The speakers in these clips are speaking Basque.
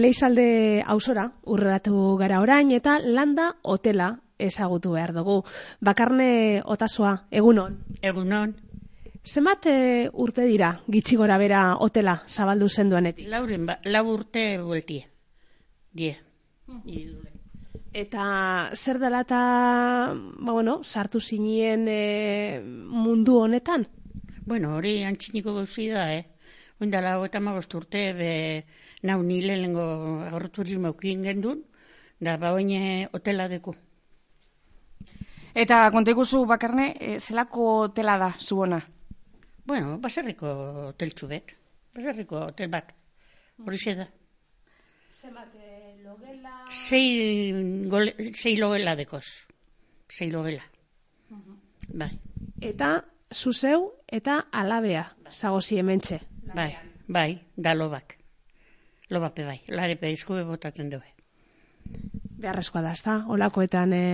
Eleizalde ausora urreratu gara orain eta landa hotela ezagutu behar dugu. Bakarne otasoa, egunon? Egunon. Zenbat e, urte dira gitxi gora bera hotela zabaldu zenduanetik? Lauren, ba, lau urte bueltie. Die. Eta zer dela eta, ba, bueno, sartu zinien e, mundu honetan? Bueno, hori antxiniko gauzi da, eh? Oindala, eta magost urte, be, nau nile lengo agroturismo eukien gendun, da ba oine hotela deku. Eta kontekuzu bakarne, e, zelako hotela da zuona? Bueno, baserriko hoteltxu bet. Baserriko hotel bat. Hori da. Zenbat, e, logela... Sei, gole, sei logela dekoz. Sei logela. Bai. Eta zuzeu eta alabea zagozi hementxe. Bai, bai, da lobak. Lobape bai, larepe eskube botatzen dugu. Beharrezkoa da, ezta? Olakoetan e,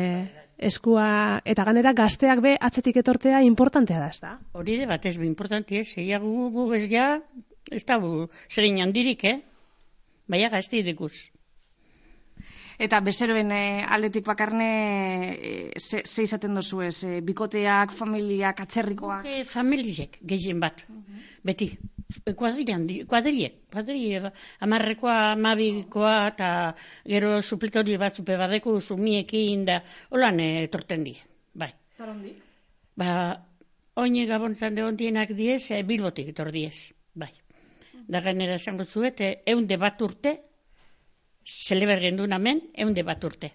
eskua eta ganera gazteak be atzetik etortea importantea da, ezta? Hori de batez be importante, ez, eia gu, gu ez ja, ez da gu, zerin handirik, eh? Baina gazte idekuz. Eta bezeroen e, aldetik bakarne e, ze, ze izaten dozu ez? E, bikoteak, familiak, atzerrikoak? Ke familiek, gehien bat, beti. Kuadrian, kuadriek, kuadriek, amarrekoa, amabikoa, eta gero supletori bat zupe badeku, zumiekin, da, holan etorten die, bai. Zarondi? Ba, oine gabontzan de ondienak diez, e, bilbotik etor diez, bai. Da genera esango zuet, e, eunde bat urte, zeleber gendun amen, eunde bat urte.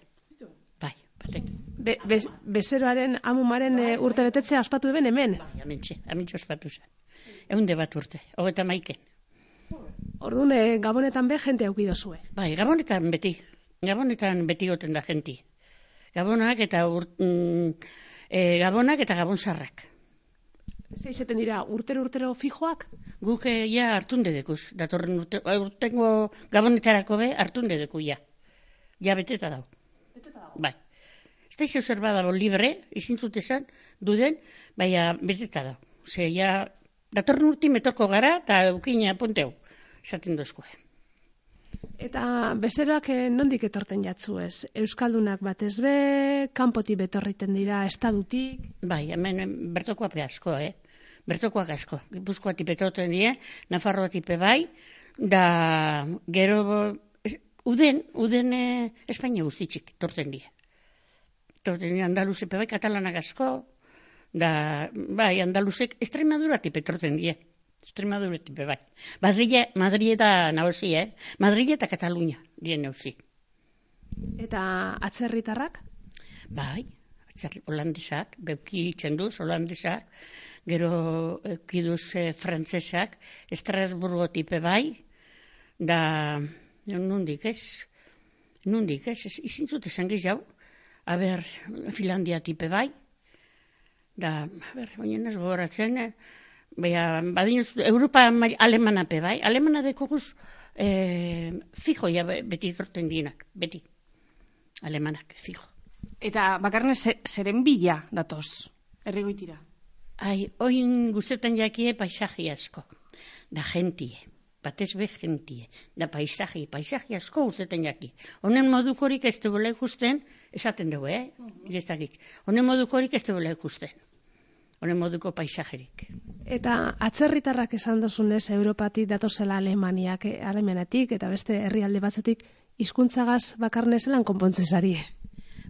Bai, batek. Be, be, bezeroaren amumaren e, urte betetzea aspatu eben hemen? Bai, amintxe, amintxe ospatu zen. Eunde bat urte, hogeta maiken. Orduan, e, gabonetan be jente aukido zue. Bai, gabonetan beti, gabonetan beti goten da jenti. Gabonak eta ur, mm, e, gabonak eta gabonzarrak. Ze izaten dira, urtero urtero fijoak? Guk eh, ja hartunde dekuz, datorren urte, urtengo gabonetarako be hartunde deku ja. Ja beteta dau. Beteta dago. Bai. Ez da izan dago libre, izin zut esan, duden, baina beteta dau. Ze, ja, datorren urti metoko gara, eta eukina punteu, esaten dozko. Eta bezeroak eh, nondik etorten jatzu ez? Euskaldunak batez be, kanpoti betorriten dira, estadutik? Bai, hemen em, bertokoak be asko, eh? Bertokoak asko. Gipuzkoa tipe etorten die, Nafarroa tipe bai, da gero es- uden, uden eh, Espainia guztitzik torten die. Torten die Andaluzepe bai, katalanak asko, da, bai, Andaluzek Estremadura tipe torten die. Estremadura tipe bai. Madrile, Madrile eta nahosi, eh? Madrile eta Katalunia dien nauzi. Eta atzerritarrak? Bai, atzerri holandesak, beuki txenduz, holandesak, gero eukiduz e, frantzesak, Estrasburgo tipe bai, da, nundik ez, nundik ez, ez izin zut esan gehiago, aber, Finlandia tipe bai, da, aber, oinen ez gogoratzen, eh, Baina, badinuz, Europa ma- alemanape bai, alemana dekoguz e, fijo ja be- beti etorten dienak, beti. Alemanak, fijo. Eta bakarne ze, zeren bila datoz, errigoitira. Ai, oin guzetan jakie paisaji asko, da gentie, batez be gentie, da paisaji, paisaji asko guzetan jaki. Honen modukorik ez dubela ikusten, esaten dugu, eh? Ez dakik. Honen modukorik ez dubela ikusten. Honen moduko paisajerik. Eta atzerritarrak esan dozunez, Europatik datozela Alemaniak, eh, Alemanetik, eta beste herrialde batzutik, hizkuntzagaz bakarne zelan konpontzen zari.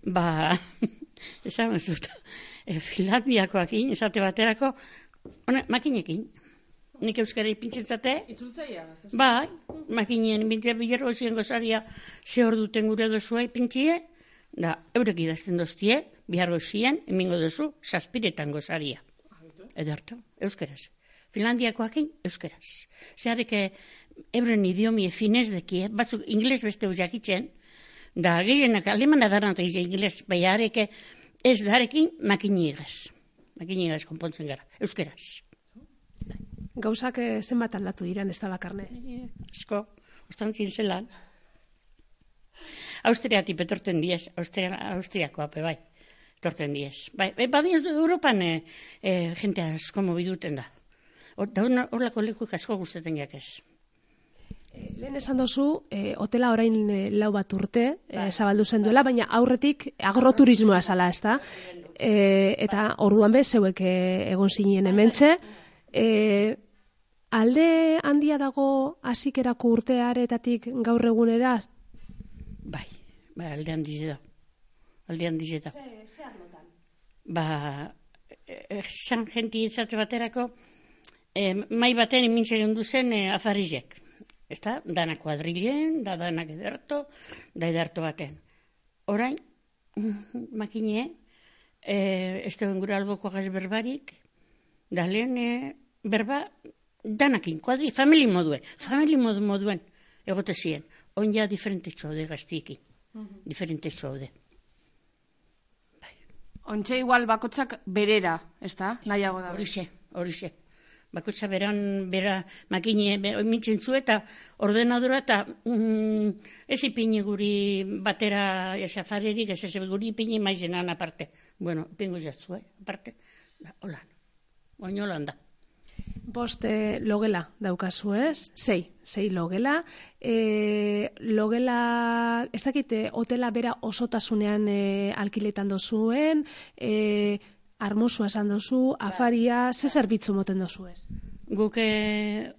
Ba, esan zut, e, Finlandiakoakin, esate baterako, hone, makinekin. Nik euskara ipintzen zate, Itzultzaia, bai, makinien bintzen bilero ezien gozaria ze hor duten gure dozua ipintzie, da, eurek idazten doztie, bihar gozien, emingo dozu, saspiretan gozaria. Ederto, euskeraz. Finlandiakoakin, euskeraz. Zeharek, euren idiomie finez dekie, batzuk ingles beste jakitzen, da gehienak alemana daran eta ingles, bai areke, ez darekin makinigaz. Makinigaz konpontzen gara, euskeraz. Gauzak eh, zenbat aldatu diran ez da bakarne. Asko, ostantzin zelan. Austriatik etorten diez, Austria, Austriakoa pe bai, etorten diez. Bai, bai badien Europan e, e, jente asko mobiduten da. Hor- Da hor- horlako leku asko guztetan jakez. Lehen esan dozu, e, hotela orain e, lau bat urte, e, zabaldu zen duela, baina aurretik agroturismoa zala, ez da? E, eta orduan be, zeuek e, egon zinen hementxe. E, alde handia dago hasikerako urtearetatik gaur egunera? Bai, bai alde handi da. Alde handi da. Ba, esan jenti izate baterako, e, mai baten imintzen zen e, afarizek ezta? Dana kuadrilen, da danak ederto, da ederto baten. Orain, makine, e, ez da bengura alboko agaz berbarik, da lehen e, berba, danakin, kuadri, famili moduen, famili modu moduen, egote ziren. On ja diferente txode gaztiekin, diferente txode. Bai. Ontxe igual bakotsak berera, ez da? Nahiago da. Horixe, horixe bakotxa beran, bera makine, mitzen zu eta ordenadora eta mm, ez ipini guri batera esafarerik, ez ez guri ipini maizenan aparte. Bueno, ipingo jatzu, eh? aparte. Da, hola, oin da. Boste logela daukazu ez? Sei, sei logela. E, logela, ez dakite, hotela bera osotasunean e, alkiletan dozuen, e, armosua esan dozu, afaria, ze zerbitzu moten dozu ez? Guk eh,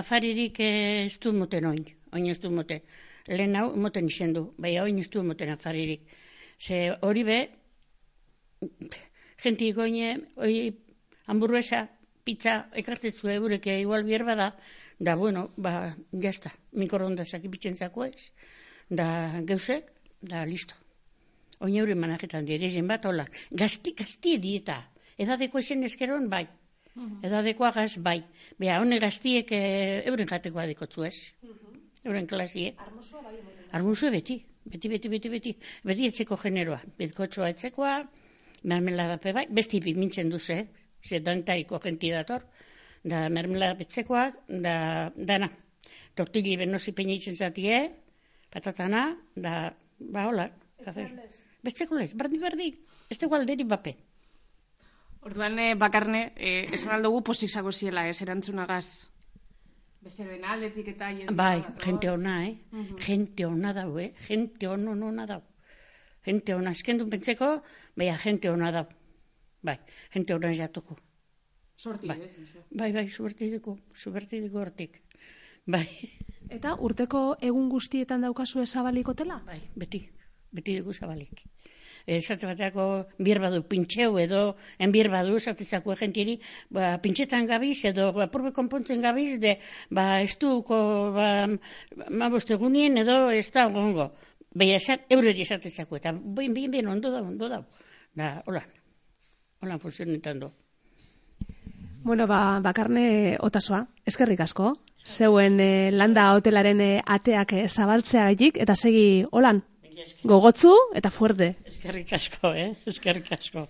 afaririk eh, ez du moten oin, oin ez du moten. Lehen hau moten izen du, bai oin ez du moten afaririk. Ze hori be, jenti goine, hori hamburguesa, pizza, ekartezu eureke igual bierba da, da bueno, ba, jazta, mikorondasak ipitzen zako ez, da geusek, da listo. Oin euren manaketan dire, jen bat, hola. Gazti, gazti dieta. Edadeko esen eskeron, bai. Mhm. Edadekoa gaz, bai. Bea, hone gaztiek e, euren jatekoa dekotzu ez. Mhm. Euren klasie. Armuzua bai. Armuzua beti. Beti, beti, beti, beti. Beti etzeko generoa. Betkotxoa etzekoa, mermelada pe bai. Besti bi mintzen duze, eh? Zer dantariko jenti dator. Da mermelada betzekoa, da, dana. Tortili benosi peinitzen zatie, patatana, da, ba, hola. Bestzeko lez, berdi berdi, ez dugu alderi bape. Orduan eh, bakarne, eh, esan aldugu posik zago ziela, ez erantzunagaz. Beste den aldetik eta... Bai, jente ona, eh? Uh -huh. Jente ona dau, eh? Jente ono ona dau. Jente ona, eskendu pentseko, bai, jente ona dau. Bai, jente ona jatuko. Sorti, bai. bai, bai, suerti dugu, suerti dugu hortik. Bai. Eta urteko egun guztietan daukazu ezabalikotela? Bai, beti beti dugu zabalik. Esate bateako bir badu pintxeu edo en bir badu esatezako egentiri, ba, pintxetan gabiz edo ba, purbe konpontzen gabiz, de, ba, estuko, ba, ma bostegunien edo ez da gongo. Baina esat, eureri esatezako, eta bien, bien, bien, ondo da, ondo da. Da, hola, hola, funtzionetan du. Bueno, ba, bakarne otasoa, eskerrik asko. Zeuen eh, landa hotelaren eh, ateak eh, zabaltzea eta segi, holan, Gogotzu eta fuerte. Eskerrik asko, eh? Eskerrik asko.